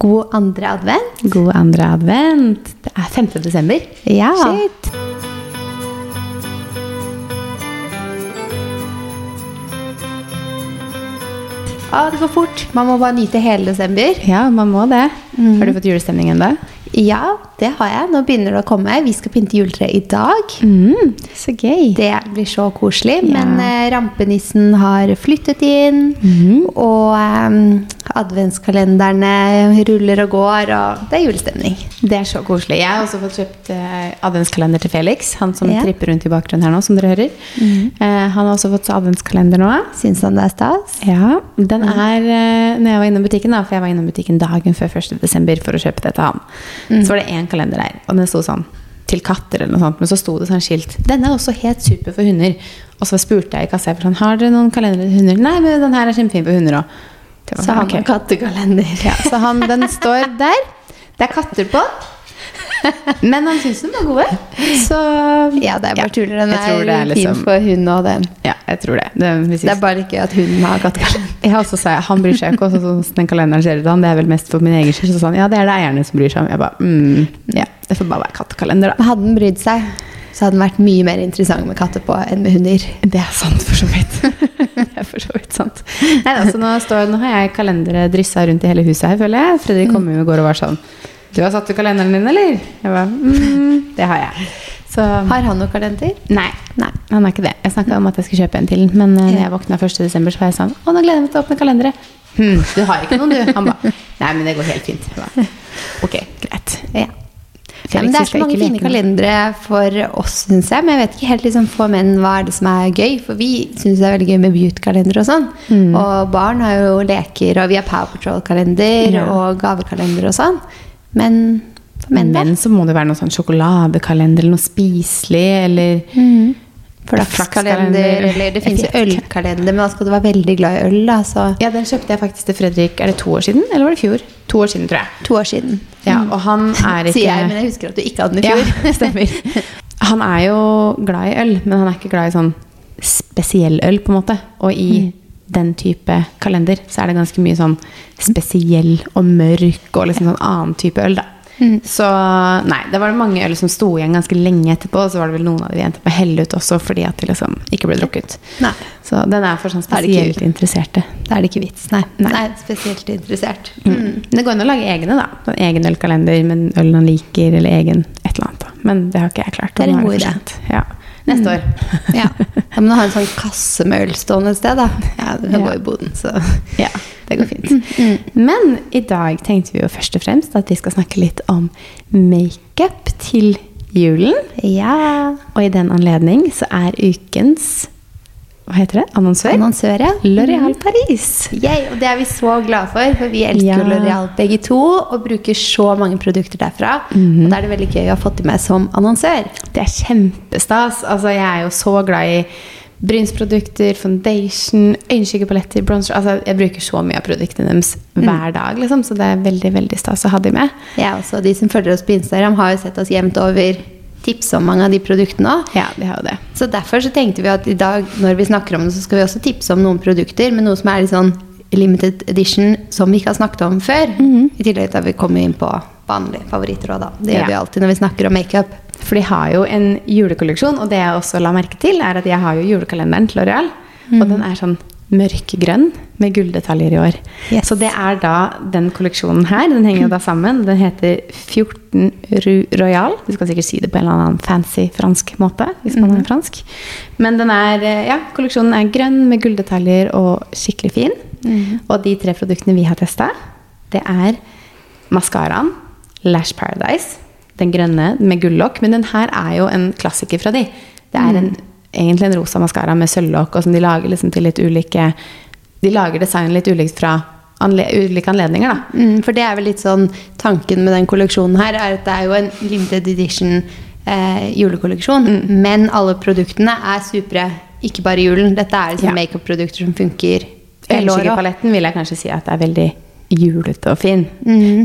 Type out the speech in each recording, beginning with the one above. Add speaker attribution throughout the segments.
Speaker 1: God andre advent.
Speaker 2: God andre advent. Det er 5. desember.
Speaker 1: Ja.
Speaker 2: Shit.
Speaker 1: Ah, det går fort. Man må bare nyte hele desember.
Speaker 2: Ja, man må det. Har du fått julestemning ennå?
Speaker 1: Ja, det har jeg. Nå begynner det å komme. Vi skal pynte juletreet i dag.
Speaker 2: Mm, så gøy.
Speaker 1: Det blir så koselig.
Speaker 2: Ja.
Speaker 1: Men eh, rampenissen har flyttet inn, og eh, adventskalenderne ruller og går, og det er julestemning.
Speaker 2: Det er så koselig. Jeg har også fått kjøpt eh, adventskalender til Felix. Han som
Speaker 1: Ja.
Speaker 2: tripper rundt i bakgrunnen her nå, som dere hører. Eh, han har også fått adventskalender nå.
Speaker 1: Syns han det er stas?
Speaker 2: Ja, den er eh, Når jeg var innom butikken, da, for jeg var innom butikken dagen før 1. desember for å kjøpe det til han, så var det én kalender der, og den sto sånn til katter eller noe sånt, men så sto det sånn skilt. Denne er også helt super for hunder. Og så spurte jeg i kassa sånn, har dere noen kalendere til hunder. Nei, men den her er kjempefin for hunder òg.
Speaker 1: Så han har kattekalender.
Speaker 2: Ja, så han, den står der. Det er katter på. Men han syns den var gode. Så
Speaker 1: Ja, det er bare tuller. Den er,
Speaker 2: er, er
Speaker 1: fin
Speaker 2: liksom-
Speaker 1: for hun og den.
Speaker 2: Ja, jeg tror det. Det,
Speaker 1: Det er bare ikke at hunden har kattekalender.
Speaker 2: Jeg også sa, Han bryr seg ikke også sånn den kalenderen ser ut. Han, det er vel mest for min egen skyld. Så sånn, ja, det er det eierne som bryr seg om. Jeg bare, mm, ja, Det får bare være kattekalender, da.
Speaker 1: Hadde den brydd seg, så hadde den vært mye mer interessant med katter på enn med hunder.
Speaker 2: Det er sant, for så vidt. det er for så vidt sant. Nei, altså, nå, står, nå har jeg kalendere dryssa rundt i hele huset her, føler jeg. Fredrik kom jo i går og var sånn Du har satt ut kalenderen din, eller? Jeg bare, mm, det har jeg. Så
Speaker 1: Har han noen kalender?
Speaker 2: Nei, nei, han er ikke det. Jeg snakka om at jeg skulle kjøpe en til, men eh, når jeg våkna 1. desember, så var jeg sånn Å, nå gleder jeg meg til å åpne kalendere. Hm, du har ikke noen, du? Han ba Nei, men det går helt fint. Ba, ok, greit.
Speaker 1: Ja. Ja, men det er så mange fine kalendere for oss, syns jeg. Men jeg vet ikke helt liksom, for menn hva er det som er gøy. For vi syns det er veldig gøy med Beaut-kalender og sånn.
Speaker 2: Mm.
Speaker 1: Og barn har jo leker, og vi har Power Patrol-kalender
Speaker 2: Ja.
Speaker 1: og gavekalender og sånn. Men for menn,
Speaker 2: Men
Speaker 1: da?
Speaker 2: Men så må det være noe sånn sjokoladekalender eller noe spiselig, eller
Speaker 1: Flakskalender,
Speaker 2: Flakskalender.
Speaker 1: eller det fins ølkalender, men da skal du være veldig glad i øl, da. Så
Speaker 2: Ja, den kjøpte jeg faktisk til Fredrik Er det to år siden, eller var det i fjor? To år siden, tror jeg.
Speaker 1: to år siden.
Speaker 2: Ja, og han er ikke
Speaker 1: Sier jeg, men jeg husker at du ikke hadde den i
Speaker 2: Ja,
Speaker 1: fjor.
Speaker 2: stemmer. Han er jo glad i øl, men han er ikke glad i sånn spesiell øl, på en måte. Og i den type kalender så er det ganske mye sånn spesiell og mørk og liksom sånn annen type øl, da. Så nei, det var mange øl som sto igjen ganske lenge etterpå, og så var det vel noen av de vi endte på å helle ut også fordi at de liksom ikke ble drukket.
Speaker 1: Nei.
Speaker 2: Så den er for sånn
Speaker 1: det
Speaker 2: spesielt interesserte.
Speaker 1: Da er det ikke vits. Nei.
Speaker 2: Nei.
Speaker 1: Nei. spesielt interessert.
Speaker 2: Mm. Det går an å lage egne, da. En egen ølkalender med øl han liker, eller egen et eller annet. da. Men det har ikke jeg klart.
Speaker 1: Det er en god idé.
Speaker 2: Ja. Neste år.
Speaker 1: Ja. ja, Men du ha en sånn kasse med øl stående et sted, da. Ja, du kan
Speaker 2: Ja.
Speaker 1: gå i boden, så
Speaker 2: Ja, det går fint. Men i dag tenkte vi jo først og fremst at vi skal snakke litt om makeup til julen.
Speaker 1: Ja.
Speaker 2: Og i den anledning så er ukens hva heter det? Annonsør?
Speaker 1: Annonsør, ja.
Speaker 2: Loreal Paris.
Speaker 1: Yay, og det er vi så glad for, for vi elsker
Speaker 2: Ja.
Speaker 1: L'Oreal begge to og bruker så mange produkter derfra.
Speaker 2: Mhm.
Speaker 1: Og da er det veldig gøy å ha fått dem med som annonsør.
Speaker 2: Det er kjempestas. Altså, jeg er jo så glad i brynsprodukter, foundation, øyenskyggepaletter, bronzer Altså, jeg bruker så mye av produktene deres hver dag, liksom, så det er veldig veldig stas å ha dem med.
Speaker 1: Ja, også, De som følger oss på Instagram, har jo sett oss jevnt over tipse om mange av de produktene òg.
Speaker 2: Ja, de har jo det.
Speaker 1: Så derfor så tenkte vi at i dag, når vi snakker om det, så skal vi også tipse om noen produkter, men noe som er litt sånn limited edition som vi ikke har snakket om før. I tillegg til at vi kommer inn på vanlige favoritter òg, da. Det gjør
Speaker 2: Ja.
Speaker 1: vi alltid når vi snakker om makeup.
Speaker 2: For de har jo en julekolleksjon, og det jeg også la merke til, er at jeg har jo julekalenderen til L'Oreal, og den er sånn mørkegrønn med gulldetaljer i år.
Speaker 1: Yes.
Speaker 2: Så det er da den kolleksjonen her. Den henger da sammen. Den heter 14 Rue Royal. Du skal sikkert si det på en eller annen fancy fransk måte, hvis man er fransk. Men den er, eh, ja, kolleksjonen er grønn med gulldetaljer og skikkelig fin. Og de tre produktene vi har testa, det er maskaraen Lash Paradise. Den grønne med gullokk. Men den her er jo en klassiker fra de. Det er en, egentlig en rosa maskara med sølvlokk, og som de lager liksom til litt ulike De lager design litt ulikt fra anle ulike anledninger, da.
Speaker 1: Mm, for det er vel litt sånn tanken med den kolleksjonen her, er at det er jo en limited edition eh, julekolleksjon, men alle produktene er supre, ikke bare julen. Dette er liksom
Speaker 2: Ja.
Speaker 1: makeup-produkter som funker hele året.
Speaker 2: paletten, vil jeg kanskje si at det er veldig julete og fin.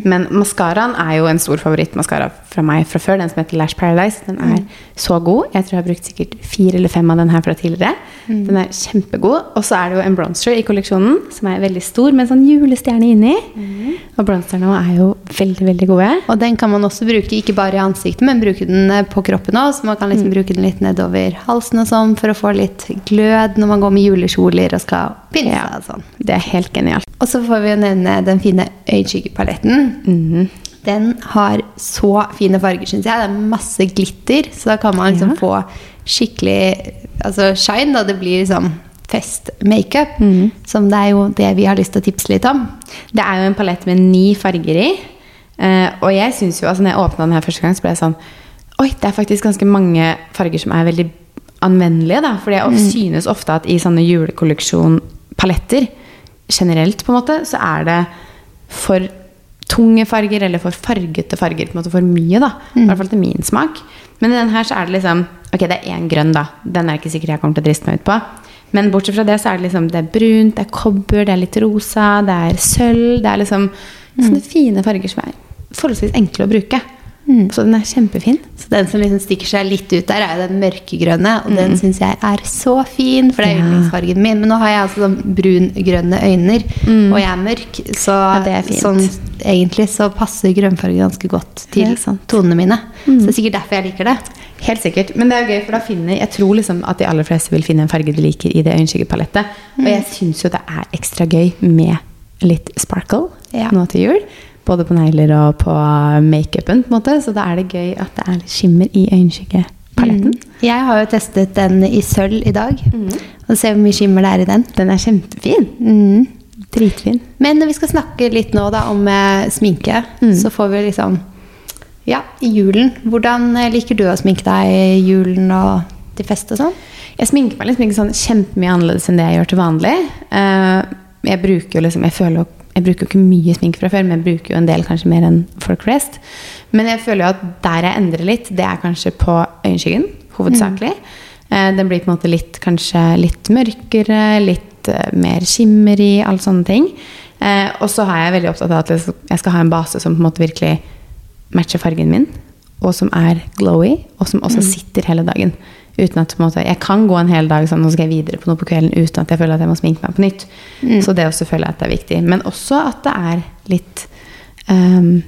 Speaker 2: Men maskaraen er jo en stor favorittmaskara fra meg fra før. Den som heter Lash Paradise. Den er så god. Jeg tror jeg har brukt sikkert fire eller fem av den her fra tidligere. Den er kjempegod. Og så er det jo en bronzer i kolleksjonen som er veldig stor, med en sånn julestjerne inni. Og bronzerne er jo veldig, veldig gode.
Speaker 1: Og den kan man også bruke ikke bare i ansiktet, men bruke den eh, på kroppen òg. Så man kan liksom bruke den litt nedover halsen og sånn for å få litt glød når man går med julekjoler og skal pynte
Speaker 2: Ja.
Speaker 1: og sånn.
Speaker 2: Det er helt genialt.
Speaker 1: Og så får vi jo nevne den fine øyenskygepaletten. Den har så fine farger, syns jeg. Det er masse glitter, så da kan man liksom
Speaker 2: Ja.
Speaker 1: få skikkelig altså shine. Da det blir liksom fest-makeup. Som det er jo det vi har lyst til å tipse litt om.
Speaker 2: Det er jo en palett med ni farger i. Eh, og jeg synes jo, altså når jeg åpna den her første gang, så ble jeg sånn Oi, det er faktisk ganske mange farger som er veldig anvendelige. da, For jeg synes ofte at i sånne julekolleksjonpaletter generelt, på en måte, så er det for tunge farger eller for fargete farger. på en måte For mye, da. I hvert fall til min smak. Men i den her så er det liksom Ok, det er én grønn, da. Den er ikke sikkert jeg kommer til å driste meg ut på. Men bortsett fra det så er det liksom Det er brunt, det er kobber, det er litt rosa, det er sølv. Det er liksom sånne fine farger som er forholdsvis enkle å bruke. Så den er kjempefin.
Speaker 1: Så den som liksom stikker seg litt ut der, er jo den mørkegrønne. Og den syns jeg er så fin, for det er
Speaker 2: Ja.
Speaker 1: yndlingsfargen min. Men nå har jeg altså sånn brungrønne øyne, øyne, og jeg er mørk, så
Speaker 2: Ja, det er fint.
Speaker 1: sånn, egentlig så passer grønnfarge ganske godt til tonene mine. Så det er sikkert derfor jeg liker det.
Speaker 2: Helt sikkert. Men det er jo gøy, for da finner jeg tror liksom at de aller fleste vil finne en farge de liker i det øyenskyggepalettet. Og jeg syns jo det er ekstra gøy med litt sparkle
Speaker 1: Ja.
Speaker 2: nå til jul. Både på negler og på makeupen, på en måte. Så da er det gøy at det er litt skimmer i øyenskyggepaletten.
Speaker 1: Jeg har jo testet den i sølv i dag, og se hvor mye skimmer det er i den.
Speaker 2: Den er kjempefin.
Speaker 1: Mm.
Speaker 2: Dritfin.
Speaker 1: Men når vi skal snakke litt nå da om eh, sminke, så får vi liksom Ja, i julen. Hvordan eh, liker du å sminke deg i julen og til fest og sånn?
Speaker 2: Jeg sminker meg liksom ikke sånn kjempemye annerledes enn det jeg gjør til vanlig. Uh, jeg bruker jo liksom Jeg føler jo jeg bruker jo ikke mye sminke fra før, men jeg bruker jo en del kanskje mer enn folk flest. Men jeg føler jo at der jeg endrer litt, det er kanskje på øyenskyggen, hovedsakelig. Eh, den blir på en måte litt kanskje litt mørkere, litt eh, mer skimmer i, alle sånne ting. Eh, og så er jeg veldig opptatt av at jeg skal ha en base som på en måte virkelig matcher fargen min, og som er glowy, og som også sitter hele dagen. Uten at måte, Jeg kan gå en hel dag sånn, nå skal jeg videre på noe på kvelden uten at jeg føler at jeg må sminke meg på nytt. Så det også føler jeg at det er viktig. Men også at det er litt um,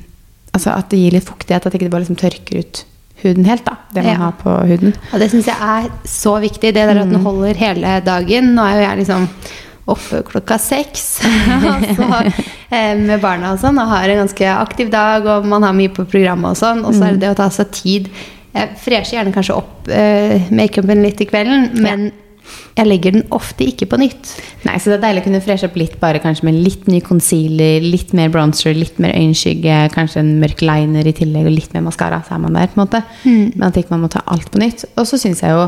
Speaker 2: Altså at det gir litt fuktighet, at det ikke bare liksom tørker ut huden helt. da, Det man
Speaker 1: Ja.
Speaker 2: har på huden.
Speaker 1: Ja, det syns jeg er så viktig. Det der at den holder hele dagen. Nå er jo jeg liksom oppe klokka seks eh, med barna og sånn, og har en ganske aktiv dag, og man har mye på programmet og sånn. Og så er det det å ta seg tid. Jeg fresher gjerne kanskje opp uh, makeupen litt i kvelden, men jeg legger den ofte ikke på nytt.
Speaker 2: Nei, så det er deilig å kunne freshe opp litt bare kanskje med litt ny concealer, litt mer bronzer, litt mer øyenskygge, kanskje en mørk liner i tillegg, og litt mer maskara, så er man der, på en måte. Men at ikke man må ta alt på nytt. Og så syns jeg jo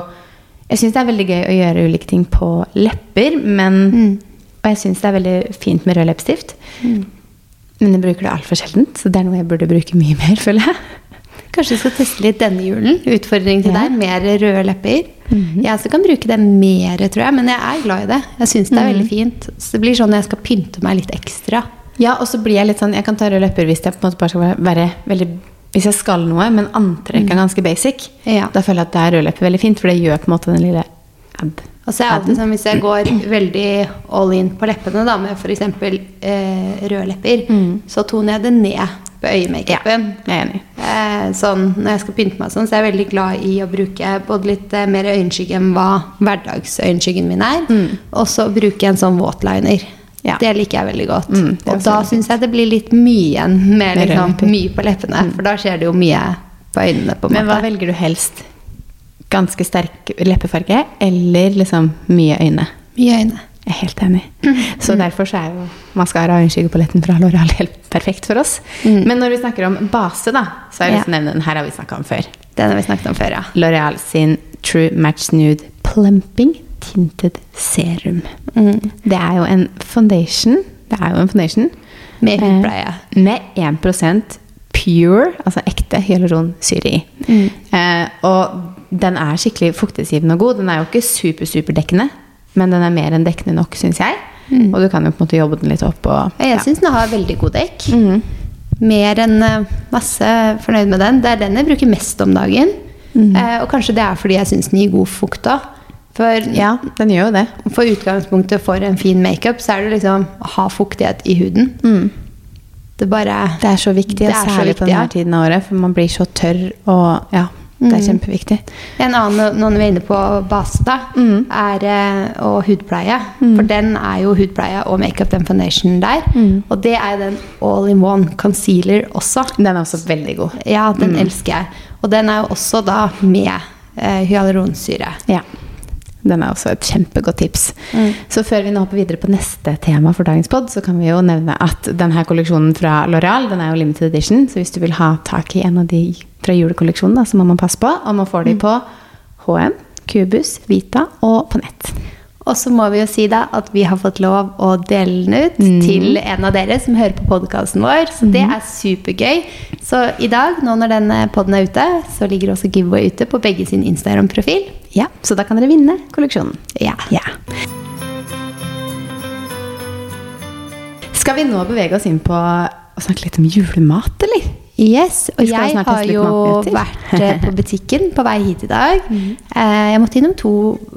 Speaker 2: Jeg synes det er veldig gøy å gjøre ulike ting på lepper, men Og jeg syns det er veldig fint med rød leppestift. Men jeg bruker det altfor sjeldent, så det er noe jeg burde bruke mye mer, føler jeg.
Speaker 1: Kanskje vi skal teste litt denne julen. Utfordring til
Speaker 2: Ja.
Speaker 1: deg. Mer røde lepper. Jeg også kan bruke det mer, tror jeg, men jeg er glad i det. Jeg syns det er veldig fint. Så det blir sånn jeg skal pynte meg litt ekstra.
Speaker 2: Ja, og så blir jeg litt sånn Jeg kan ta røde lepper hvis jeg på en måte bare skal være, veldig Hvis jeg skal noe, men antrekket er ganske basic.
Speaker 1: Ja.
Speaker 2: Da føler jeg at det er røde lepper veldig fint, for det gjør på en måte den lille ad.
Speaker 1: Og så er det alltid sånn hvis jeg går veldig all in på leppene, da, med f.eks. Eh, røde lepper, så toner jeg det ned på øyemakeupen.
Speaker 2: Ja, er.
Speaker 1: Eh, sånn, når jeg skal pynte meg sånn, så er jeg veldig glad i å bruke både litt eh, mer øyenskygge enn hva hverdagsøyenskyggen min er. Og så bruke en sånn våtliner.
Speaker 2: Ja.
Speaker 1: Det liker jeg veldig godt.
Speaker 2: Mm, er
Speaker 1: og da syns jeg det blir litt mye igjen med
Speaker 2: Med
Speaker 1: liksom, mye på leppene. For da skjer det jo mye på øynene. på en
Speaker 2: Men hva velger du helst? Ganske sterk leppefarge eller liksom mye øyne?
Speaker 1: Mye øyne.
Speaker 2: Jeg er helt enig. Så derfor så er jo maskara og øyenskyggepaletten fra L'Oreal helt perfekt for oss. Men når vi snakker om base, da, så har jeg lyst til å nevne den her har vi snakka om før.
Speaker 1: Den har vi snakket om før, ja.
Speaker 2: L'Oreal sin True Match Nude Plumping Tinted Serum. Det er jo en foundation. Det er jo en foundation
Speaker 1: Med hudpleie.
Speaker 2: eh, med 1% pure, altså ekte hyaluronsyre i. Eh, og den er skikkelig fuktesgivende og god. Den er jo ikke super, superdekkende, men den er mer enn dekkende nok, syns jeg. Og du kan jo på en måte jobbe den litt opp. Og,
Speaker 1: Jeg
Speaker 2: ja.
Speaker 1: syns den har veldig god dekk.
Speaker 2: Mm.
Speaker 1: Mer enn eh, masse fornøyd med den. Det er den jeg bruker mest om dagen.
Speaker 2: Mm.
Speaker 1: Eh, og kanskje det er fordi jeg syns den gir god fukt òg. For,
Speaker 2: ja, den gjør jo det.
Speaker 1: for utgangspunktet for en fin makeup, så er det liksom å ha fuktighet i huden. Det bare
Speaker 2: Det er så viktig,
Speaker 1: er så
Speaker 2: særlig
Speaker 1: viktig,
Speaker 2: på denne
Speaker 1: ja.
Speaker 2: tiden av året, for man blir så tørr og Ja, det er kjempeviktig.
Speaker 1: En annen når vi er inne på base, da,
Speaker 2: Mm.
Speaker 1: er eh, og hudpleie. For den er jo hudpleie og makeup, den foundationen der.
Speaker 2: Mm.
Speaker 1: Og det er den all in one concealer også.
Speaker 2: Den er også veldig god.
Speaker 1: Ja, den
Speaker 2: Mm.
Speaker 1: elsker jeg. Og den er jo også da med eh, hyaluronsyre.
Speaker 2: Ja. Den er også et kjempegodt tips.
Speaker 1: Mm.
Speaker 2: Så før vi nå hopper videre på neste tema for dagens pod, så kan vi jo nevne at denne kolleksjonen fra L'Oreal den er jo limited edition. Så hvis du vil ha tak i en av de fra julekolleksjonen, da, så må man passe på. Og man får de
Speaker 1: Mm.
Speaker 2: på HM, Cubus, Vita og på nett.
Speaker 1: Og så må vi jo si da at vi har fått lov å dele den ut
Speaker 2: Mm.
Speaker 1: til en av dere som hører på podkasten vår. Så det er supergøy. Så i dag, nå når denne poden er ute, så ligger også giveaway ute på begge sin Instagram-profil.
Speaker 2: Ja, Så da kan dere vinne kolleksjonen.
Speaker 1: Ja.
Speaker 2: Ja. Skal vi nå bevege oss inn på å snakke litt om julemat?
Speaker 1: Yes, og jeg har jo vært eh, på butikken på vei hit i dag.
Speaker 2: Mhm.
Speaker 1: Eh, Jeg måtte innom to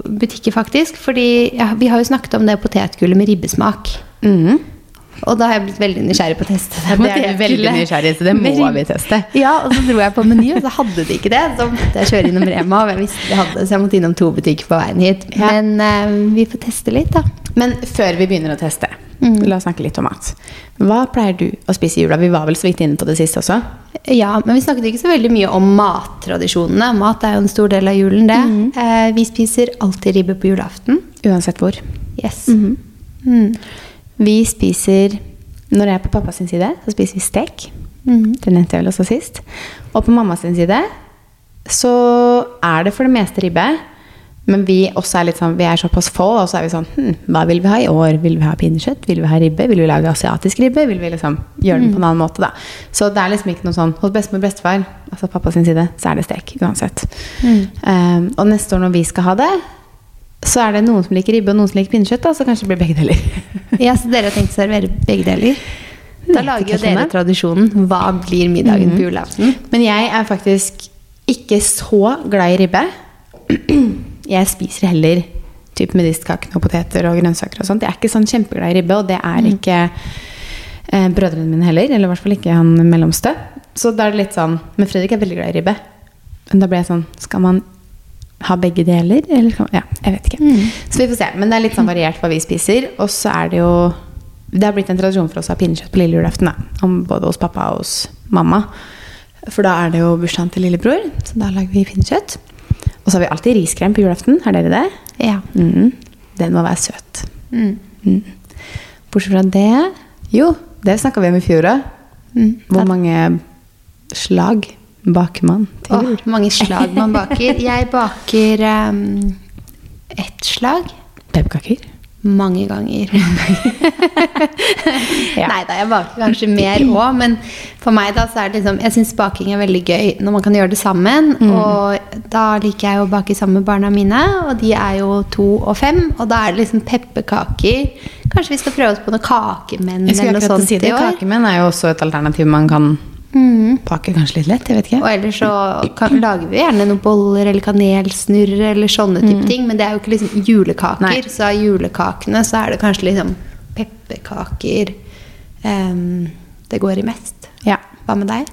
Speaker 1: butikker, faktisk. Fordi ja, vi har jo snakket om det potetgullet med ribbesmak.
Speaker 2: Mm.
Speaker 1: Og da har jeg blitt veldig nysgjerrig på å teste det.
Speaker 2: Det er veldig nysgjerrig, så det må vi teste.
Speaker 1: Ja, og så dro jeg på Meny, og så hadde de ikke det. Så måtte jeg kjøre innom Rema, og jeg visste de hadde det, så jeg måtte innom to butikker på veien hit. Men eh, vi får teste litt, da.
Speaker 2: Men før vi begynner å teste,
Speaker 1: Mm.
Speaker 2: la oss snakke litt om mat. Hva pleier du å spise i jula? Vi var vel så vidt inne på det sist også.
Speaker 1: Ja, men vi snakket ikke så veldig mye om mattradisjonene. Mat er jo en stor del av julen, det.
Speaker 2: Mm.
Speaker 1: Eh, vi spiser alltid ribbe på julaften.
Speaker 2: Uansett hvor.
Speaker 1: Yes.
Speaker 2: Mm
Speaker 1: Mm.
Speaker 2: Vi spiser Når jeg er på pappas side, så spiser vi stek.
Speaker 1: Mhm.
Speaker 2: Det nevnte jeg vel også sist. Og på mammas side så er det for det meste ribbe. Men vi også er sånn, vi er såpass få, og så er vi sånn hm, Hva vil vi ha i år? Vil vi ha pinnekjøtt? Vil vi ha ribbe? Vil vi lage asiatisk ribbe? Vil vi liksom gjøre den på en annen måte, da? Så det er liksom ikke noe sånn Hos bestemor og bestefar, altså pappa sin side, så er det stek uansett. Um, og neste år når vi skal ha det, så er det noen som liker ribbe, og noen som liker pinnekjøtt, da, så kanskje det blir begge deler.
Speaker 1: Ja, så dere har tenkt å servere begge deler? Da lager jo dere tradisjonen. Hva blir middagen
Speaker 2: Mhm.
Speaker 1: på julaften?
Speaker 2: Men jeg er faktisk ikke så glad i ribbe. Jeg spiser heller typ medisterkakene og poteter og grønnsaker og sånt. Jeg er ikke sånn kjempeglad i ribbe, og det er ikke eh, brødrene mine heller. Eller i hvert fall ikke han mellomste. Så da er det litt sånn Men Fredrik er veldig glad i ribbe. Men da ble jeg sånn Skal man ha begge deler? Eller skal man, ja, jeg vet ikke. Så vi får se. Men det er litt sånn variert hva vi spiser. Og så er det jo Det har blitt en tradisjon for oss å ha pinnekjøtt på lille julaften. da. Både hos pappa og hos mamma. For da er det jo bursdagen til lillebror, så da lager vi pinnekjøtt. Og så har vi alltid riskrem på julaften. Har dere det?
Speaker 1: Ja.
Speaker 2: Mm. Den må være søt.
Speaker 1: Mm.
Speaker 2: Mm. Bortsett fra det Jo, det snakka vi om i fjor òg.
Speaker 1: Mm.
Speaker 2: Hvor mange slag baker man til
Speaker 1: Åh,
Speaker 2: Hvor
Speaker 1: mange slag man baker. Jeg baker um, ett slag
Speaker 2: Pepperkaker?
Speaker 1: Mange ganger.
Speaker 2: Ja.
Speaker 1: Nei da, jeg baker kanskje mer òg, men for meg da så er det liksom Jeg syns baking er veldig gøy når man kan gjøre det sammen.
Speaker 2: Mm.
Speaker 1: Og da liker jeg å bake sammen med barna mine, og de er jo to og fem. Og da er det liksom pepperkaker. Kanskje vi skal prøve oss på noe kakemenn eller noe sånt
Speaker 2: si det.
Speaker 1: i år.
Speaker 2: Kakemenn er jo også et alternativ man kan
Speaker 1: Mm.
Speaker 2: Baker kanskje litt lett. Jeg vet ikke.
Speaker 1: Og ellers så kan, lager vi gjerne noen boller eller kanelsnurrer eller sånne type ting. Men det er jo ikke liksom julekaker.
Speaker 2: Mm. Nei.
Speaker 1: Så av julekakene så er det kanskje liksom pepperkaker um, det går i mest.
Speaker 2: Ja.
Speaker 1: Hva med deg?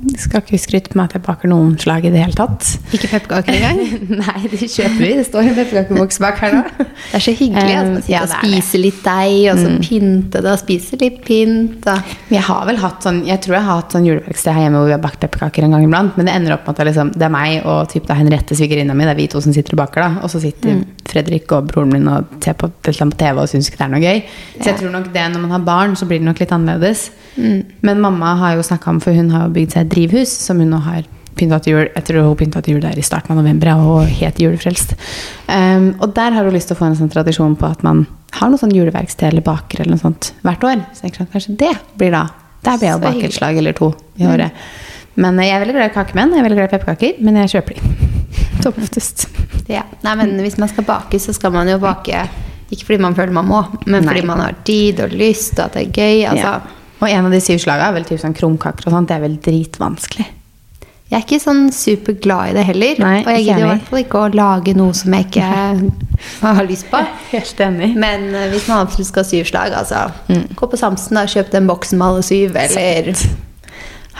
Speaker 2: Jeg skal ikke skryte på meg at jeg baker noen slag i det hele tatt.
Speaker 1: Ikke pepperkaker engang?
Speaker 2: Nei, det kjøper vi. Det står en pepperkakeboks bak her nå.
Speaker 1: Det er så hyggelig at man
Speaker 2: Um,
Speaker 1: sitter
Speaker 2: ja,
Speaker 1: og
Speaker 2: det er det. Mm.
Speaker 1: spiser litt deig, og så pynte det, og spiser litt pynt.
Speaker 2: Jeg har vel hatt sånn Jeg tror jeg har hatt sånn juleverksted her hjemme hvor vi har bakt pepperkaker en gang iblant. Men det ender opp med at det, liksom, det er meg og typ, da Henriette, svigerinna mi, det er vi to som sitter og baker. da Og så sitter Fredrik og broren min og ser på, på TV og syns ikke det er noe gøy. Så jeg tror nok det når man har barn, så blir det nok litt annerledes. Men mamma har jo snakka om, for hun har jo bygd seg drivhus som hun nå har pynta til jul. Jeg tror hun pynta til jul der i starten av november, og het julefrelst. Um, og der har hun lyst til å få en sånn tradisjon på at man har noe sånn juleverksted eller baker eller noe sånt hvert år. Så jeg tenker kanskje det blir da Der blir jeg
Speaker 1: hyggelig.
Speaker 2: et slag eller to i året. Men eh, jeg er veldig glad i kakemenn, jeg er veldig glad i pepperkaker, men jeg kjøper de. Som oftest.
Speaker 1: Ja. Nei, men hvis man skal bake, så skal man jo bake Ikke fordi man føler man må, men
Speaker 2: Nei.
Speaker 1: fordi man har tid og lyst, og at det er gøy. Altså,
Speaker 2: Ja. Og en av de syv slaga er vel typ sånn krumkaker og sånt. Det er vel dritvanskelig.
Speaker 1: Jeg er ikke sånn superglad i det heller.
Speaker 2: Nei,
Speaker 1: og jeg gidder i hvert fall ikke å lage noe som jeg ikke har lyst på.
Speaker 2: Helt enig.
Speaker 1: Men eh, hvis man absolutt skal ha syv slag, altså
Speaker 2: Mm.
Speaker 1: gå på Samsen og kjøp den boksen med alle syv, eller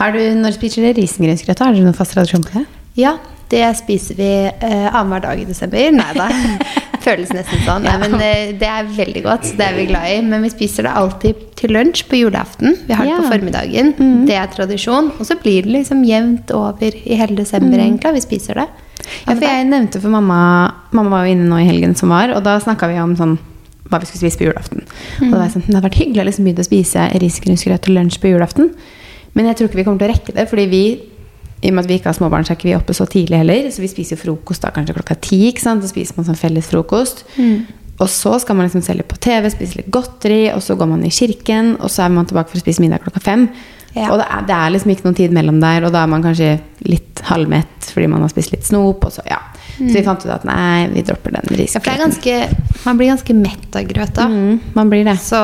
Speaker 2: Har du, når spiser dere risengrynsgrøt? Har dere noen fast tradisjon på det?
Speaker 1: Ja, det spiser vi eh, annenhver dag i desember. Nei da. Føles nesten sånn. Nei, men eh, det er veldig godt. Det er vi glad i. Men vi spiser det alltid til lunsj på julaften. Vi har det
Speaker 2: Ja.
Speaker 1: på formiddagen. Det er tradisjon. Og så blir det liksom jevnt over i hele desember, egentlig. Vi spiser det.
Speaker 2: Ja, for jeg nevnte for mamma Mamma var jo inne nå i helgen som var, og da snakka vi om sånn hva vi skulle spise på julaften. Og da var jeg sånn, Det hadde vært hyggelig å liksom begynne å spise risgrynsgrøt til lunsj på julaften. Men jeg tror ikke vi kommer til å rekke det, fordi vi i og med at vi ikke har småbarn, så er ikke vi oppe så tidlig heller. Så vi spiser jo frokost da kanskje klokka ti. ikke sant? Så spiser man sånn felles frokost. Og så skal man liksom se litt på TV, spise litt godteri, og så går man i kirken, og så er man tilbake for å spise middag klokka fem.
Speaker 1: Ja.
Speaker 2: Og det er, det er liksom ikke noen tid mellom der, og da er man kanskje litt halvmett fordi man har spist litt snop. Og så, ja. Så vi fant ut at nei, vi dropper den
Speaker 1: Ja,
Speaker 2: risgrøten.
Speaker 1: ganske, man blir ganske mett av grøt da.
Speaker 2: Mm, man blir det.
Speaker 1: Så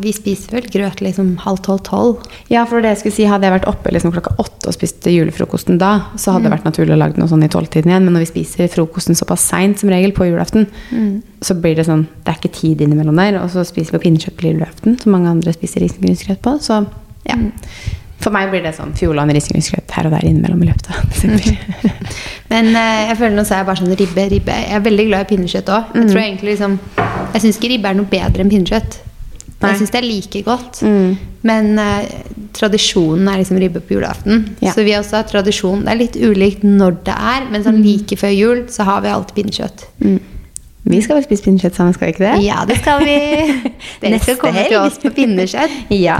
Speaker 1: vi spiser vel grøt liksom halv tolv-tolv.
Speaker 2: Ja, for det jeg skulle si, Hadde jeg vært oppe liksom klokka åtte og spist julefrokosten da, så hadde det vært naturlig å lage noe sånn i tolvtiden igjen. Men når vi spiser frokosten såpass seint som regel på julaften, så blir det sånn Det er ikke tid innimellom der. Og så spiser vi pinnekjøtt på julaften, som mange andre spiser risengrynsgrøt på. Så ja. For meg blir det sånn Fjordland risengrynsgrøt her og der innimellom i løpet av desember.
Speaker 1: Men eh, jeg føler nå så er jeg bare sånn ribbe, ribbe. Jeg er veldig glad i pinnekjøtt òg.
Speaker 2: Mm.
Speaker 1: Jeg tror egentlig liksom Jeg syns ikke ribbe er noe bedre enn pinnekjøtt.
Speaker 2: Nei.
Speaker 1: Jeg syns det er like godt.
Speaker 2: Mm.
Speaker 1: Men eh, tradisjonen er liksom ribbe på julaften.
Speaker 2: Ja.
Speaker 1: Så vi også har tradisjon. Det er litt ulikt når det er, men sånn like før jul så har vi alltid pinnekjøtt.
Speaker 2: Mm. Vi skal vel spise pinnekjøtt sammen, skal vi ikke det?
Speaker 1: Ja, det skal vi. Dere skal komme til oss på pinnekjøtt.
Speaker 2: Ja.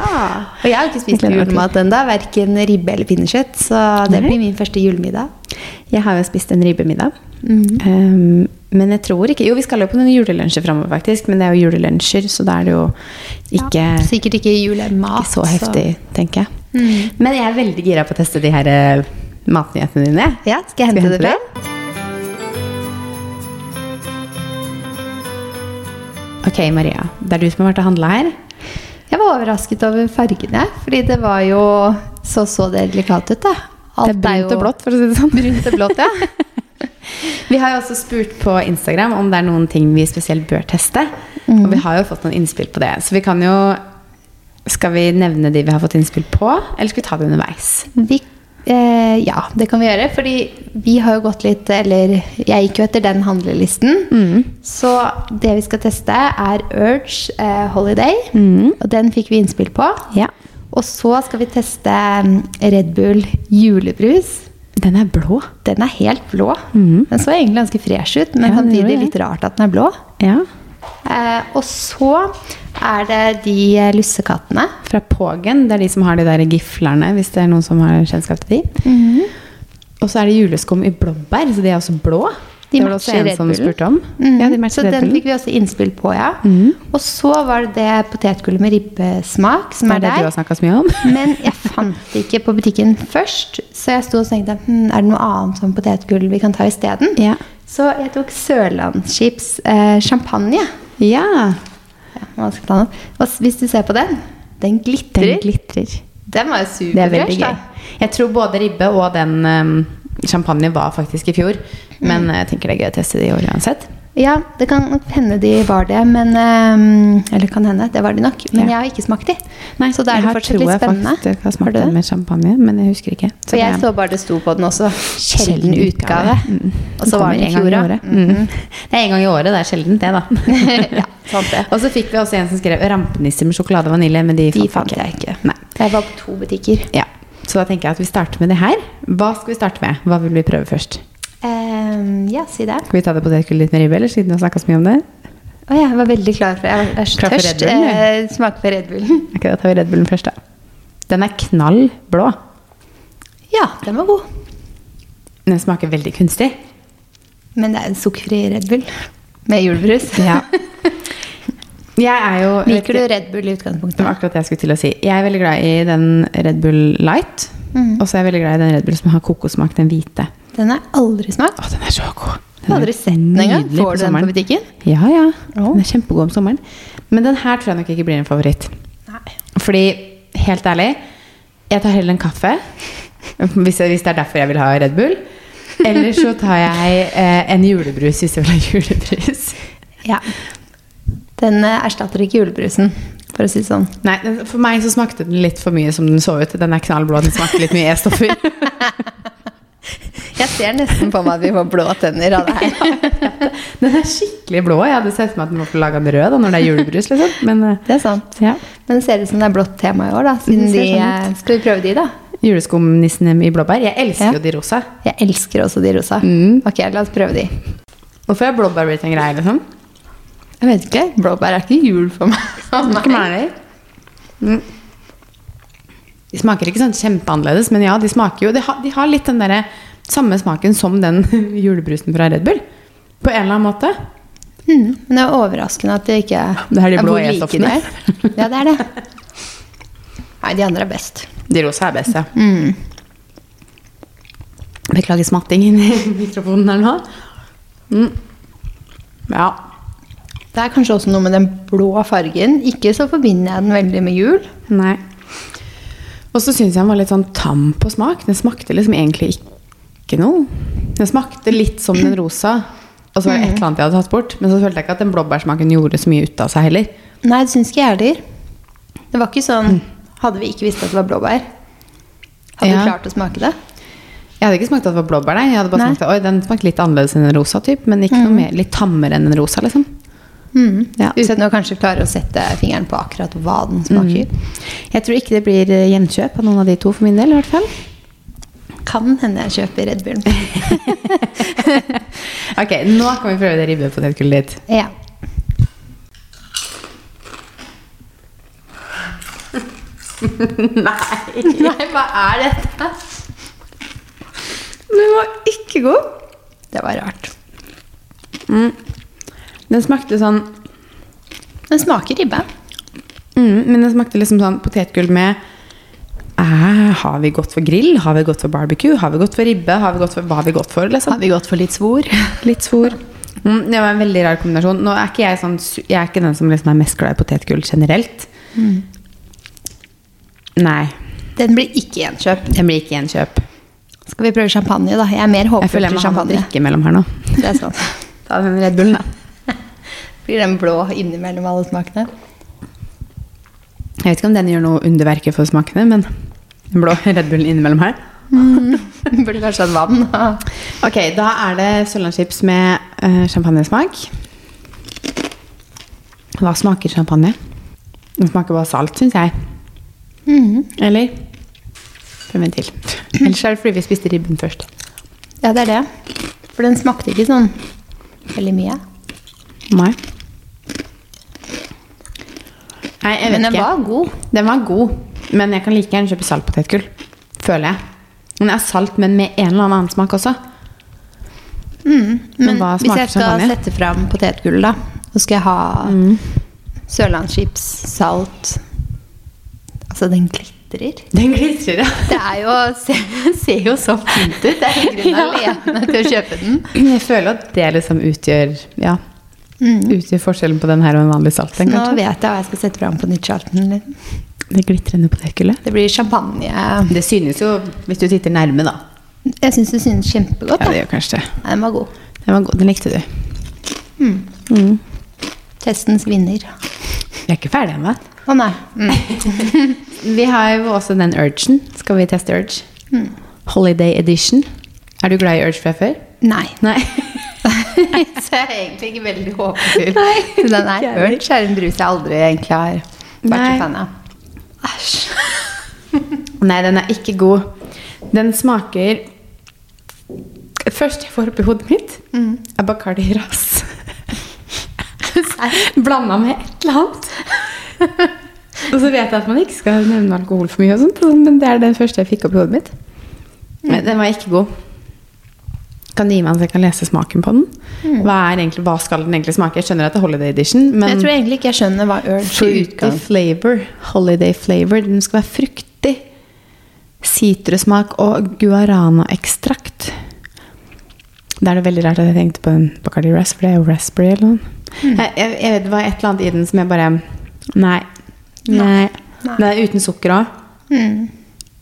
Speaker 1: Og jeg har ikke spist
Speaker 2: Jeg
Speaker 1: julemat ennå, verken ribbe eller pinnekjøtt. Så det blir min første julemiddag.
Speaker 2: Jeg har jo spist en ribbemiddag.
Speaker 1: Mhm.
Speaker 2: Um, men jeg tror ikke Jo, vi skal jo på noen julelunsjer framover, faktisk. Men det er jo julelunsjer, så da er det jo ikke,
Speaker 1: Ja, sikkert ikke julemat.
Speaker 2: ikke så heftig, tenker jeg.
Speaker 1: Mm.
Speaker 2: Men jeg er veldig gira på å teste de her eh, matnyhetene dine.
Speaker 1: Ja, skal jeg
Speaker 2: Skal vi
Speaker 1: hente det
Speaker 2: hente Ok, Maria. Det er du som har vært og handla her.
Speaker 1: Jeg var overrasket over fargene, fordi det var jo så så delikat ut, da.
Speaker 2: det er brunt og blått, for å si det sånn.
Speaker 1: Brunt og blått, ja.
Speaker 2: Vi har jo også spurt på Instagram om det er noen ting vi spesielt bør teste. Og vi har jo fått noen innspill på det. Så vi kan jo Skal vi nevne de vi har fått innspill på, eller skal vi ta det underveis?
Speaker 1: Vi, eh, ja, det kan vi gjøre. Fordi vi har jo gått litt Eller jeg gikk jo etter den handlelisten.
Speaker 2: Mm.
Speaker 1: Så det vi skal teste, er Urge eh, Holiday.
Speaker 2: Mm.
Speaker 1: Og den fikk vi innspill på.
Speaker 2: Ja.
Speaker 1: Og så skal vi teste mm, Red Bull julebrus.
Speaker 2: Den er blå.
Speaker 1: Den er helt blå.
Speaker 2: Mm.
Speaker 1: Den så egentlig ganske fresh ut, men
Speaker 2: Ja,
Speaker 1: samtidig litt rart at den er blå.
Speaker 2: Ja.
Speaker 1: Eh, og så er det de eh, lussekattene.
Speaker 2: Fra Pågen. Det er de som har de der giflerne, hvis det er noen som har kjennskap til de. Og så er det juleskum i blåbær, så de er også blå.
Speaker 1: De
Speaker 2: det var det også en som spurte om.
Speaker 1: Mhm.
Speaker 2: Ja, de
Speaker 1: så den fikk vi også innspill på, ja.
Speaker 2: Mhm.
Speaker 1: Og så var det det potetgullet med ribbesmak som
Speaker 2: Det
Speaker 1: er
Speaker 2: er det du har
Speaker 1: der.
Speaker 2: så mye om.
Speaker 1: Men jeg fant det ikke på butikken først, så jeg sto og tenkte hm, er det noe annet som potetgull vi kan ta isteden.
Speaker 2: Ja.
Speaker 1: Så jeg tok Sørlandschips eh, champagne.
Speaker 2: ja.
Speaker 1: Ja, hvis du ser på den, den glitrer.
Speaker 2: Den glitrer.
Speaker 1: Den var jo
Speaker 2: er
Speaker 1: superfresh.
Speaker 2: Jeg tror både ribbe og den um, champagne var faktisk i fjor. Men
Speaker 1: Mm.
Speaker 2: jeg tenker det er gøy å teste de i år uansett.
Speaker 1: Ja, det kan hende de var det, men um, Eller kan hende, det var de nok. Men
Speaker 2: Ja.
Speaker 1: jeg har ikke smakt de.
Speaker 2: Nei,
Speaker 1: så da er det fortsatt litt
Speaker 2: jeg
Speaker 1: spennende.
Speaker 2: faktisk har smakt
Speaker 1: det?
Speaker 2: den med champagne, men jeg husker ikke.
Speaker 1: For jeg så bare det sto på den også. Sjelden utgave.
Speaker 2: Mm.
Speaker 1: Og så var den i fjor,
Speaker 2: òg. Mm. Det er en gang i året, det er sjelden det, da.
Speaker 1: Ja.
Speaker 2: Og så fikk vi også en som skrev rampenisser med sjokolade og vanilje, men de,
Speaker 1: De fant jeg ikke.
Speaker 2: Nei.
Speaker 1: Jeg var på to butikker.
Speaker 2: Ja. Så da tenker jeg at vi starter med det her. Hva skal vi starte med? Hva vil vi prøve først?
Speaker 1: Um, ja, si det.
Speaker 2: Skal vi ta det potetgullet litt med ribbe, eller siden vi har snakka så mye om det?
Speaker 1: Å, jeg var veldig klar for Jeg var- jeg er så tørst.
Speaker 2: Bullen.
Speaker 1: Eh, Smake på Red Bullen.
Speaker 2: Ok, Da tar vi Red Bullen først, da. Den er knall blå.
Speaker 1: Ja, den var god.
Speaker 2: Den smaker veldig kunstig.
Speaker 1: Men det er en sukkerfri Red Bull med julebrus.
Speaker 2: Ja. Er jo
Speaker 1: Liker du Red Bull i
Speaker 2: Det var akkurat det jeg skulle til å si. Jeg er veldig glad i den Red Bull Light.
Speaker 1: Mm.
Speaker 2: Og så er jeg veldig glad i den Red Bull som har kokossmak, den hvite.
Speaker 1: Den har aldri smakt.
Speaker 2: Å, den er så god!
Speaker 1: Den aldri sett den engang. Får du den på butikken?
Speaker 2: Ja, ja.
Speaker 1: Oh.
Speaker 2: Den er kjempegod om sommeren. Men den her tror jeg nok ikke blir en favoritt.
Speaker 1: Nei.
Speaker 2: Fordi, helt ærlig, jeg tar heller en kaffe. Hvis, jeg, hvis det er derfor jeg vil ha Red Bull. Eller så tar jeg eh, en julebrus hvis jeg vil ha julebrus.
Speaker 1: Ja. Den eh, erstatter ikke julebrusen, for å si det sånn.
Speaker 2: Nei, For meg så smakte den litt for mye som den så ut. Den er knallblå, den smakte litt mye E-stoffer.
Speaker 1: Jeg ser nesten på meg at vi får blå tenner av det her.
Speaker 2: Den er skikkelig blå. Jeg hadde sett for meg at den var laga den rød da, når det er julebrus. liksom. Men eh,
Speaker 1: Det er sant.
Speaker 2: ja.
Speaker 1: Men det ser ut som det er blått tema i år, da. Siden de,
Speaker 2: sånn
Speaker 1: eh, skal vi prøve de, da?
Speaker 2: Juleskumnissene i blåbær. Jeg elsker
Speaker 1: Ja.
Speaker 2: jo de rosa.
Speaker 1: Jeg elsker også de rosa.
Speaker 2: Mm.
Speaker 1: Ok, la oss prøve de.
Speaker 2: Hvorfor er blåbær blitt en greie, liksom?
Speaker 1: Jeg vet ikke. Blåbær er ikke jul for meg.
Speaker 2: Ikke meg. De smaker ikke sånn kjempeannerledes, men ja, de smaker jo De har, de har litt den derre samme smaken som den julebrusen fra Red Bull. På en eller annen måte.
Speaker 1: Mm, men det er overraskende at det ikke er
Speaker 2: Det er de blå E-stoffene.
Speaker 1: er. Ja, det er det. Nei, de andre er best.
Speaker 2: De rosa er best, ja.
Speaker 1: Mm.
Speaker 2: Beklager smattingen i mikrofonen her nå. Mm. Ja.
Speaker 1: Det er kanskje også noe med den blå fargen. Ikke så forbinder jeg den veldig med jul.
Speaker 2: Nei. Og så syns jeg den var litt sånn tam på smak. Den smakte liksom egentlig ikke noe. Den smakte litt som den rosa, og så var det et eller annet jeg hadde tatt bort. Men så følte jeg ikke at den blåbærsmaken gjorde så mye ut av seg heller.
Speaker 1: Nei, det syns ikke jeg heller. Det var ikke sånn Hadde vi ikke visst at det var blåbær, hadde
Speaker 2: Ja.
Speaker 1: vi klart å smake det.
Speaker 2: Jeg hadde ikke smakt at det var blåbær. nei. Jeg hadde bare
Speaker 1: Nei.
Speaker 2: smakt, Oi, den smakte litt annerledes enn den rosa, typ, men ikke noe mer, litt tammere enn den rosa. liksom.
Speaker 1: Mm.
Speaker 2: Ja,
Speaker 1: Uten å kanskje klare å sette fingeren på akkurat hva den smaker.
Speaker 2: Jeg tror ikke det blir eh, gjenkjøp av noen av de to for min del. i hvert fall.
Speaker 1: Kan hende jeg kjøper Red Bullen.
Speaker 2: Ok, nå kan vi prøve det ribbepotetgullet ditt.
Speaker 1: Ja.
Speaker 2: Nei,
Speaker 1: Nei, hva er dette?
Speaker 2: den var ikke god.
Speaker 1: Det var rart.
Speaker 2: Den smakte sånn
Speaker 1: Den smaker ribbe.
Speaker 2: mm, Men den smakte liksom sånn potetgull med eh, Har vi gått for grill? Har vi gått for barbecue? Har vi gått for ribbe? Har vi gått for, hva har vi gått for? liksom?
Speaker 1: Har vi gått for litt svor?
Speaker 2: Litt svor. Mm, det var en veldig rar kombinasjon. Nå er ikke jeg sånn Jeg er ikke den som liksom er mest glad i potetgull generelt. Nei.
Speaker 1: Den blir ikke gjenkjøp.
Speaker 2: Den blir ikke gjenkjøp.
Speaker 1: Skal vi prøve champagne, da? Jeg er mer
Speaker 2: Jeg
Speaker 1: håpefull
Speaker 2: føler jeg
Speaker 1: til
Speaker 2: må ha noe
Speaker 1: champagne.
Speaker 2: drikke mellom her nå.
Speaker 1: Det er sant.
Speaker 2: Ta den Red Bullen, da.
Speaker 1: Blir den blå innimellom alle smakene?
Speaker 2: Jeg vet ikke om den gjør noe underverker for smakene, men den blå Red Bullen innimellom her.
Speaker 1: Burde kanskje hatt vann.
Speaker 2: Ok, da er det sørlandschips med uh, champagnesmak. Hva smaker champagne? Den smaker bare salt, syns jeg.
Speaker 1: Mhm.
Speaker 2: Eller? Prøv en til. Ellers er det fordi vi spiste ribben først.
Speaker 1: Ja, det er det. For den smakte ikke sånn veldig mye.
Speaker 2: Nei. Nei, jeg vet
Speaker 1: Men den
Speaker 2: ikke.
Speaker 1: var god.
Speaker 2: Den var god, men jeg kan like gjerne kjøpe saltpotetgull. Føler jeg. Den er salt, men med en eller annen smak også.
Speaker 1: Men,
Speaker 2: Men hva
Speaker 1: hvis jeg skal
Speaker 2: champagne?
Speaker 1: sette fram potetgull, da, så skal jeg ha sørlandschips, salt Altså, den glitrer.
Speaker 2: Den glitrer, ja.
Speaker 1: Det er jo, ser, ser jo så fint ut. Det er en grunn alene til å kjøpe den.
Speaker 2: Jeg føler at det liksom utgjør Ja. Utgjør forskjellen på den her og en vanlig salten
Speaker 1: Så nå
Speaker 2: kanskje.
Speaker 1: vet jeg hva jeg skal sette fram på nyttårsaften.
Speaker 2: Det glitrende potetgullet.
Speaker 1: Det blir champagne.
Speaker 2: Det synes jo hvis du titter nærme, da.
Speaker 1: Jeg syns det synes kjempegodt.
Speaker 2: Ja, det gjør kanskje det.
Speaker 1: Den var god.
Speaker 2: Den var god. Den likte du.
Speaker 1: Testens vinner.
Speaker 2: Vi er ikke ferdige ennå.
Speaker 1: Å nei. Mm.
Speaker 2: Vi har jo også den Urgen. Skal vi teste Urge? Holiday edition. Er du glad i Urge fra før?
Speaker 1: Nei.
Speaker 2: Nei.
Speaker 1: Så jeg er egentlig ikke veldig håpefull. Så den er Urge er en brus jeg aldri egentlig har vært
Speaker 2: Nei.
Speaker 1: fan av. Æsj.
Speaker 2: Nei, den er ikke god. Den smaker Først jeg får oppi hodet mitt, er Bacardi Ras. Blanda med et eller annet. og så vet jeg at man ikke skal nevne alkohol for mye, og sånt, men det er den første jeg fikk opp i hodet mitt. Men den var ikke god. Kan gi meg så jeg kan lese smaken på den? Hva, er egentlig, hva skal den egentlig smake? Jeg skjønner at det er Holiday Edition, men
Speaker 1: Jeg tror egentlig ikke jeg skjønner hva Urge
Speaker 2: Fruity flavor. Holiday flavor. Den skal være fruktig. Sitrusmak og guarana-ekstrakt. Da er det veldig rart at jeg tenkte på en Bacardi Raspberry. det er jo raspberry eller noe.
Speaker 1: Mm.
Speaker 2: Jeg, jeg, jeg vet det var et eller annet i den som jeg bare Nei. Nei.
Speaker 1: Nei.
Speaker 2: Den er uten sukker òg.
Speaker 1: Mm.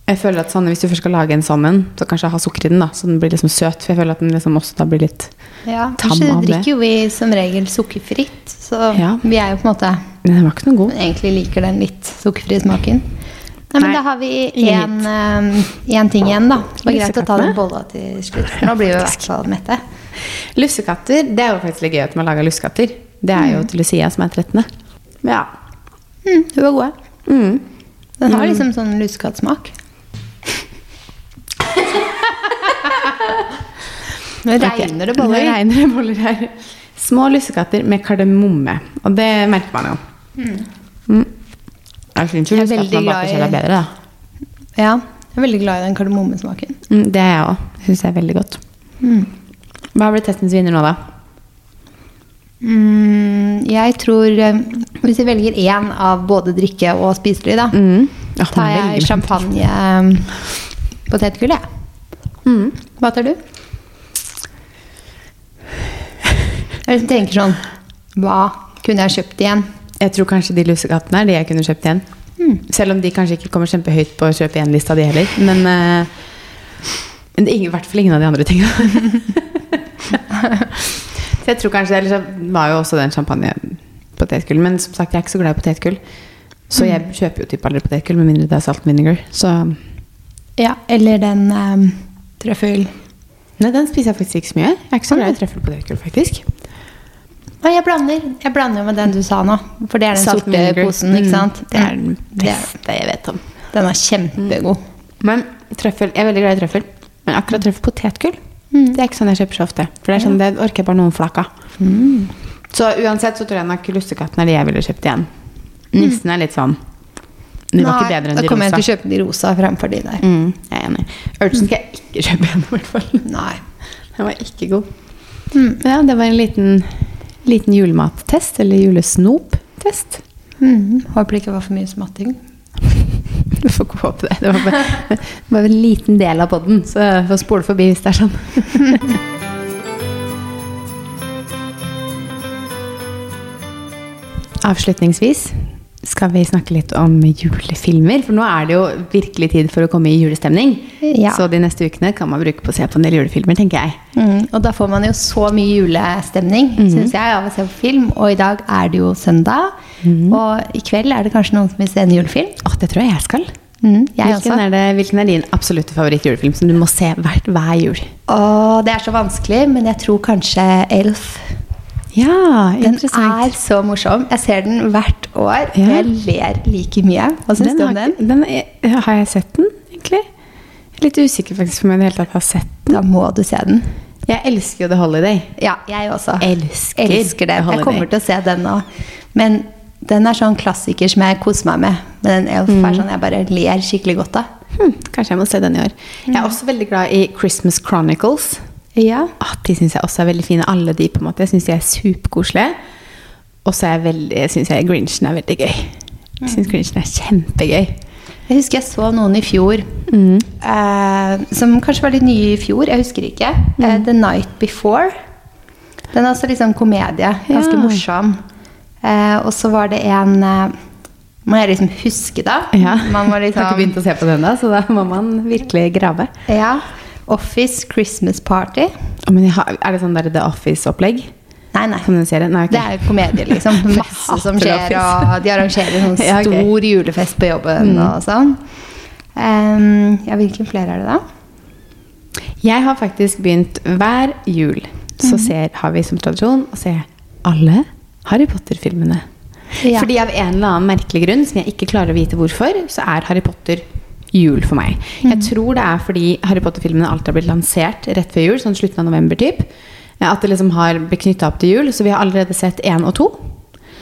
Speaker 2: Jeg føler at sånn, Hvis du først skal lage en sånn en, så kanskje ha sukker i den, da, så den blir liksom søt. For jeg føler at den liksom også da blir litt
Speaker 1: Ja,
Speaker 2: Tam av det.
Speaker 1: drikker jo vi som regel sukkerfritt, så
Speaker 2: Ja.
Speaker 1: vi er jo på en måte
Speaker 2: Men den var ikke noe god.
Speaker 1: egentlig liker den litt sukkerfrie smaken. Nei, men
Speaker 2: Nei,
Speaker 1: da har vi én ting igjen, da. Det var greit å ta den bolla til slutt, for nå blir vi i hvert fall mette.
Speaker 2: Lussekatter, det er jo faktisk litt gøy at man lager lussekatter. Det er jo til Lucia som er 13. Ja.
Speaker 1: Mm, hun var god.
Speaker 2: Mm.
Speaker 1: Den har liksom sånn lussekattsmak. Nå regner det
Speaker 2: Nå
Speaker 1: boller.
Speaker 2: regner det boller her. Små lussekatter med kardemomme. Og det merker man jo. Mm. Jeg syns jo
Speaker 1: veldig
Speaker 2: baker selv er bedre, da.
Speaker 1: Ja, jeg er veldig glad i den kardemommesmaken.
Speaker 2: Mm, det er jeg òg. Syns jeg er veldig godt. Hva blir testens vinner nå, da?
Speaker 1: Mm, jeg tror eh, Hvis jeg velger én av både drikke og spiselig, da,
Speaker 2: Mm. Ja,
Speaker 1: tar jeg champagne eh, potetgull, jeg.
Speaker 2: Mm.
Speaker 1: Hva tar du? Jeg liksom tenker sånn Hva kunne jeg kjøpt igjen?
Speaker 2: Jeg tror kanskje de lussekattene er de jeg kunne kjøpt igjen. Selv om de kanskje ikke kommer kjempehøyt på kjøp igjen-lista, de heller. Men, uh, men det i hvert fall ingen av de andre tingene. så jeg tror kanskje det var jo også den champagne-potetgull. Men som sagt, jeg er ikke så glad i potetgull. Så jeg kjøper jo typ aldri potetgull, med mindre det er salt vinegar. Så
Speaker 1: Ja, eller den um, trøffel...
Speaker 2: Nei, den spiser jeg faktisk ikke så mye. Jeg er ikke så glad i trøffelpotetgull, faktisk.
Speaker 1: Nei, jeg blander. Jeg blander jo med den du sa nå. For det er den
Speaker 2: Salt
Speaker 1: sorte posen, ikke
Speaker 2: Mm,
Speaker 1: sant?
Speaker 2: det er den
Speaker 1: det-
Speaker 2: beste jeg vet om.
Speaker 1: Den er kjempegod.
Speaker 2: Men trøffel, jeg er veldig glad i trøffel. Men akkurat trøffelpotetgull
Speaker 1: Mm.
Speaker 2: Det er ikke sånn jeg kjøper så ofte. For det er sånn, det orker jeg bare noen flak av.
Speaker 1: Mm.
Speaker 2: Så uansett så tror jeg nok lussekatten er de jeg ville kjøpt igjen. Nissen er litt sånn De var ikke bedre enn
Speaker 1: da
Speaker 2: de
Speaker 1: kommer jeg til å kjøpe de rosa fremfor de der.
Speaker 2: Mm, jeg er enig. Urgent skal jeg ikke kjøpe igjen, i hvert fall.
Speaker 1: Nei.
Speaker 2: Den var ikke god.
Speaker 1: Mm.
Speaker 2: Ja, det var en liten, liten julemattest, eller julesnop-test.
Speaker 1: Mm. Håper det ikke var for mye smatting.
Speaker 2: Du får ikke håpe det. Det var bare, var en liten del av podden, så jeg får spole forbi hvis det er sånn. Avslutningsvis skal vi snakke litt om julefilmer. For nå er det jo virkelig tid for å komme i julestemning.
Speaker 1: Ja.
Speaker 2: Så de neste ukene kan man bruke på å se på en del julefilmer, tenker jeg.
Speaker 1: Mm. Og da får man jo så mye julestemning,
Speaker 2: mm.
Speaker 1: synes jeg, av å se på film. Og i dag er det jo søndag.
Speaker 2: Mm.
Speaker 1: Og i kveld er det kanskje noen som vil se en julefilm.
Speaker 2: Åh, det tror jeg jeg skal.
Speaker 1: Mm, jeg
Speaker 2: Hvilken er, det, hvilken er din absolutte favoritt-julefilm som du må se hvert, hver jul?
Speaker 1: Og det er så vanskelig, men jeg tror kanskje Elf.
Speaker 2: Ja,
Speaker 1: Den er så morsom. Jeg ser den hvert år.
Speaker 2: Ja.
Speaker 1: Jeg ler like mye. Hva syns du om den?
Speaker 2: den er, har jeg sett den, egentlig? Jeg er litt usikker faktisk på om jeg i det hele tatt har sett den.
Speaker 1: Da må du se den.
Speaker 2: Jeg elsker jo The Holiday.
Speaker 1: Ja, jeg også.
Speaker 2: Elsker
Speaker 1: Elsker det. Jeg kommer til å se den nå. Men den er sånn klassiker som jeg koser meg med. Men den Elf
Speaker 2: Mm.
Speaker 1: er sånn jeg bare ler skikkelig godt av.
Speaker 2: Hmm, kanskje jeg må se den i år. Jeg er også veldig glad i Christmas Chronicles.
Speaker 1: Ja.
Speaker 2: Ah, de syns jeg også er veldig fine. Alle de på en måte. Jeg syns de er superkoselige. Og så syns jeg Grinchen er veldig gøy. Jeg syns Grinchen er kjempegøy.
Speaker 1: Jeg husker jeg så noen i fjor
Speaker 2: Mm.
Speaker 1: eh, som kanskje var litt nye i fjor. Jeg husker ikke.
Speaker 2: Mm.
Speaker 1: Eh, The Night Before. Den er også sånn komedie. Ganske
Speaker 2: Ja.
Speaker 1: morsom. Eh, og så var det en eh, Må jeg liksom huske, da?
Speaker 2: Ja.
Speaker 1: Man må
Speaker 2: Jeg har ikke
Speaker 1: liksom
Speaker 2: begynt å se på den, da, så da må man virkelig grave.
Speaker 1: Ja. Office Christmas Party.
Speaker 2: Oh, har, er det sånn der The Office-opplegg?
Speaker 1: Nei, nei.
Speaker 2: Nei, okay.
Speaker 1: Det er jo komedie, liksom. Masse som skjer, og de arrangerer sånn
Speaker 2: Ja,
Speaker 1: okay. julefest på jobben og sånn. Um, ja, hvilke flere er det da?
Speaker 2: Jeg har faktisk begynt hver jul så
Speaker 1: Mhm.
Speaker 2: ser, har vi som tradisjon å se alle Harry Potter-filmene.
Speaker 1: Ja.
Speaker 2: Fordi av en eller annen merkelig grunn, som jeg ikke klarer å vite hvorfor, så er Harry Potter jul for meg.
Speaker 1: Mm.
Speaker 2: Jeg tror det er fordi Harry Potter-filmene alltid har blitt lansert rett før jul, sånn slutten av november typ. At det liksom har blitt knytta opp til jul, så vi har allerede sett én og to.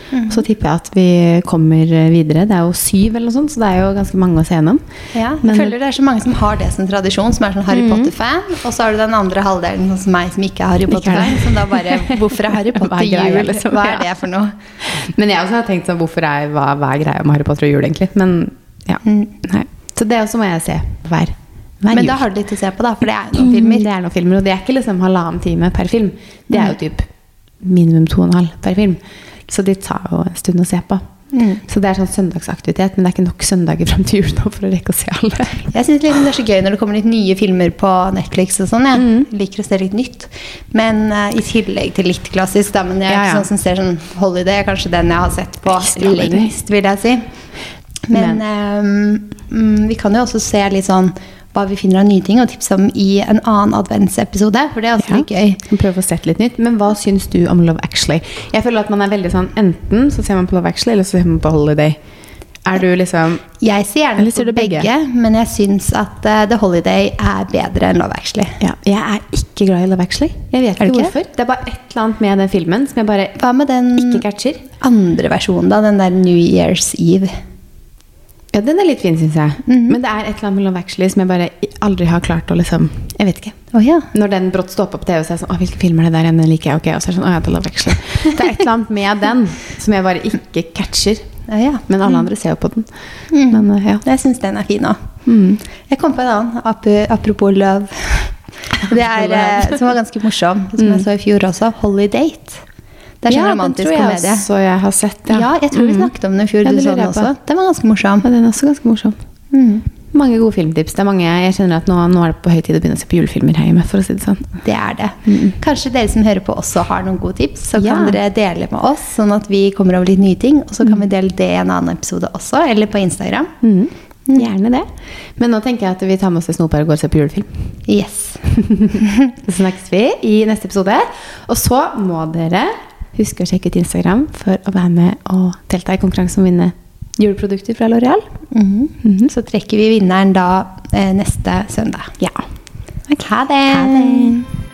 Speaker 1: Mm.
Speaker 2: Så tipper jeg at vi kommer videre. Det er jo syv eller noe sånt, så det er jo ganske mange å se gjennom.
Speaker 1: Ja, jeg
Speaker 2: Men-
Speaker 1: føler det er så mange som har det som tradisjon, som er sånn Harry Potter-fan. Og så har du den andre halvdelen, sånn som meg, som ikke er Harry
Speaker 2: er
Speaker 1: Potter-fan. Som da bare Hvorfor er Harry Potter
Speaker 2: er
Speaker 1: jul?
Speaker 2: liksom?
Speaker 1: Hva er det for noe?
Speaker 2: Men jeg også har tenkt sånn, hvorfor er, hva, hva er greia med Harry Potter og jul, egentlig? Men ja,
Speaker 1: Mm.
Speaker 2: nei. Så det også må jeg se hver, hver
Speaker 1: Men
Speaker 2: jul.
Speaker 1: da har du litt å se på, da, for det er noen filmer.
Speaker 2: Mm, Det er noen filmer, og det er ikke liksom halvannen time per film. Det er jo typ minimum to og en halv per film. Så de tar jo en stund å se på.
Speaker 1: Mm.
Speaker 2: Så det er sånn søndagsaktivitet, men det er ikke nok søndager fram til jul nå for å rekke å se alle.
Speaker 1: Jeg liksom det er så gøy når det kommer litt nye filmer på Netflix og sånn. Jeg liker å se litt nytt. Men uh, i tillegg til litt klassisk, da. Men jeg er
Speaker 2: Ja, ja.
Speaker 1: sånn som ser sånn Holiday, kanskje den jeg har sett på lengst, vil jeg si. Men, ehm, mm, vi kan jo også se litt sånn hva vi finner av nye ting, og tipse om i en annen adventsepisode. For det er også litt gøy.
Speaker 2: Prøve å sette litt nytt. Men hva syns du om Love Actually? Jeg føler at man er veldig sånn Enten så ser man på Love Actually, eller så ser man på Holiday. Er du liksom
Speaker 1: Jeg ser gjerne på
Speaker 2: begge?
Speaker 1: begge, men jeg syns at uh, The Holiday er bedre enn Love Actually.
Speaker 2: ja, Jeg er ikke glad i Love Actually. Jeg vet ikke
Speaker 1: ikke?
Speaker 2: hvorfor. Det er bare et eller annet med den filmen som jeg bare
Speaker 1: Hva med den
Speaker 2: ikke catcher.
Speaker 1: andre versjonen, da? Den der New Year's Eve?
Speaker 2: Ja, den er litt fin, syns jeg.
Speaker 1: Mhm.
Speaker 2: Men det er et eller annet med Love Actually som jeg bare aldri har klart å liksom Jeg vet ikke.
Speaker 1: Oh, ja.
Speaker 2: Når den brått står på på TV, så er jeg sånn Å, hvilken film er det der igjen? Den liker jeg. Ok, og så er det sånn Å ja, det er Love Actually. Det er et eller annet med den som jeg bare ikke catcher.
Speaker 1: Ja, ja.
Speaker 2: Men alle andre ser jo på den.
Speaker 1: Mm.
Speaker 2: Men eh, ja.
Speaker 1: Jeg syns den er fin òg.
Speaker 2: Mm.
Speaker 1: Jeg kom på en annen, ap apropos love. Det er, eh, som var ganske morsom, som jeg så i fjor også. Holidate. Det er sånn
Speaker 2: ja, den tror jeg
Speaker 1: komedie.
Speaker 2: også jeg har sett.
Speaker 1: Ja. jeg tror vi
Speaker 2: Mhm.
Speaker 1: snakket om den i fjor.
Speaker 2: Ja,
Speaker 1: du
Speaker 2: det
Speaker 1: så den også. Den var ganske morsom.
Speaker 2: Ja, den er også ganske morsom.
Speaker 1: Mm.
Speaker 2: Mange gode filmtips. Det er mange, jeg kjenner at nå, nå er det på høy tid å begynne å se på julefilmer her hjemme. for å si det sånn.
Speaker 1: Det er det. Kanskje dere som hører på også har noen gode tips, så kan
Speaker 2: Ja.
Speaker 1: dere dele med oss, sånn at vi kommer over litt nye ting. Og så kan vi dele det i en annen episode også, eller på Instagram.
Speaker 2: Mm. Gjerne det. Men nå tenker jeg at vi tar med oss et snopar og går og ser på julefilm.
Speaker 1: Yes.
Speaker 2: Så snakkes vi i neste episode. Og så må dere huske å sjekke ut Instagram for å være med og delta i konkurransen om å vinne juleprodukter fra L'Oreal.
Speaker 1: Mhm. Så trekker vi vinneren da eh, neste søndag.
Speaker 2: Ja.
Speaker 1: Ha det.
Speaker 2: Ha det.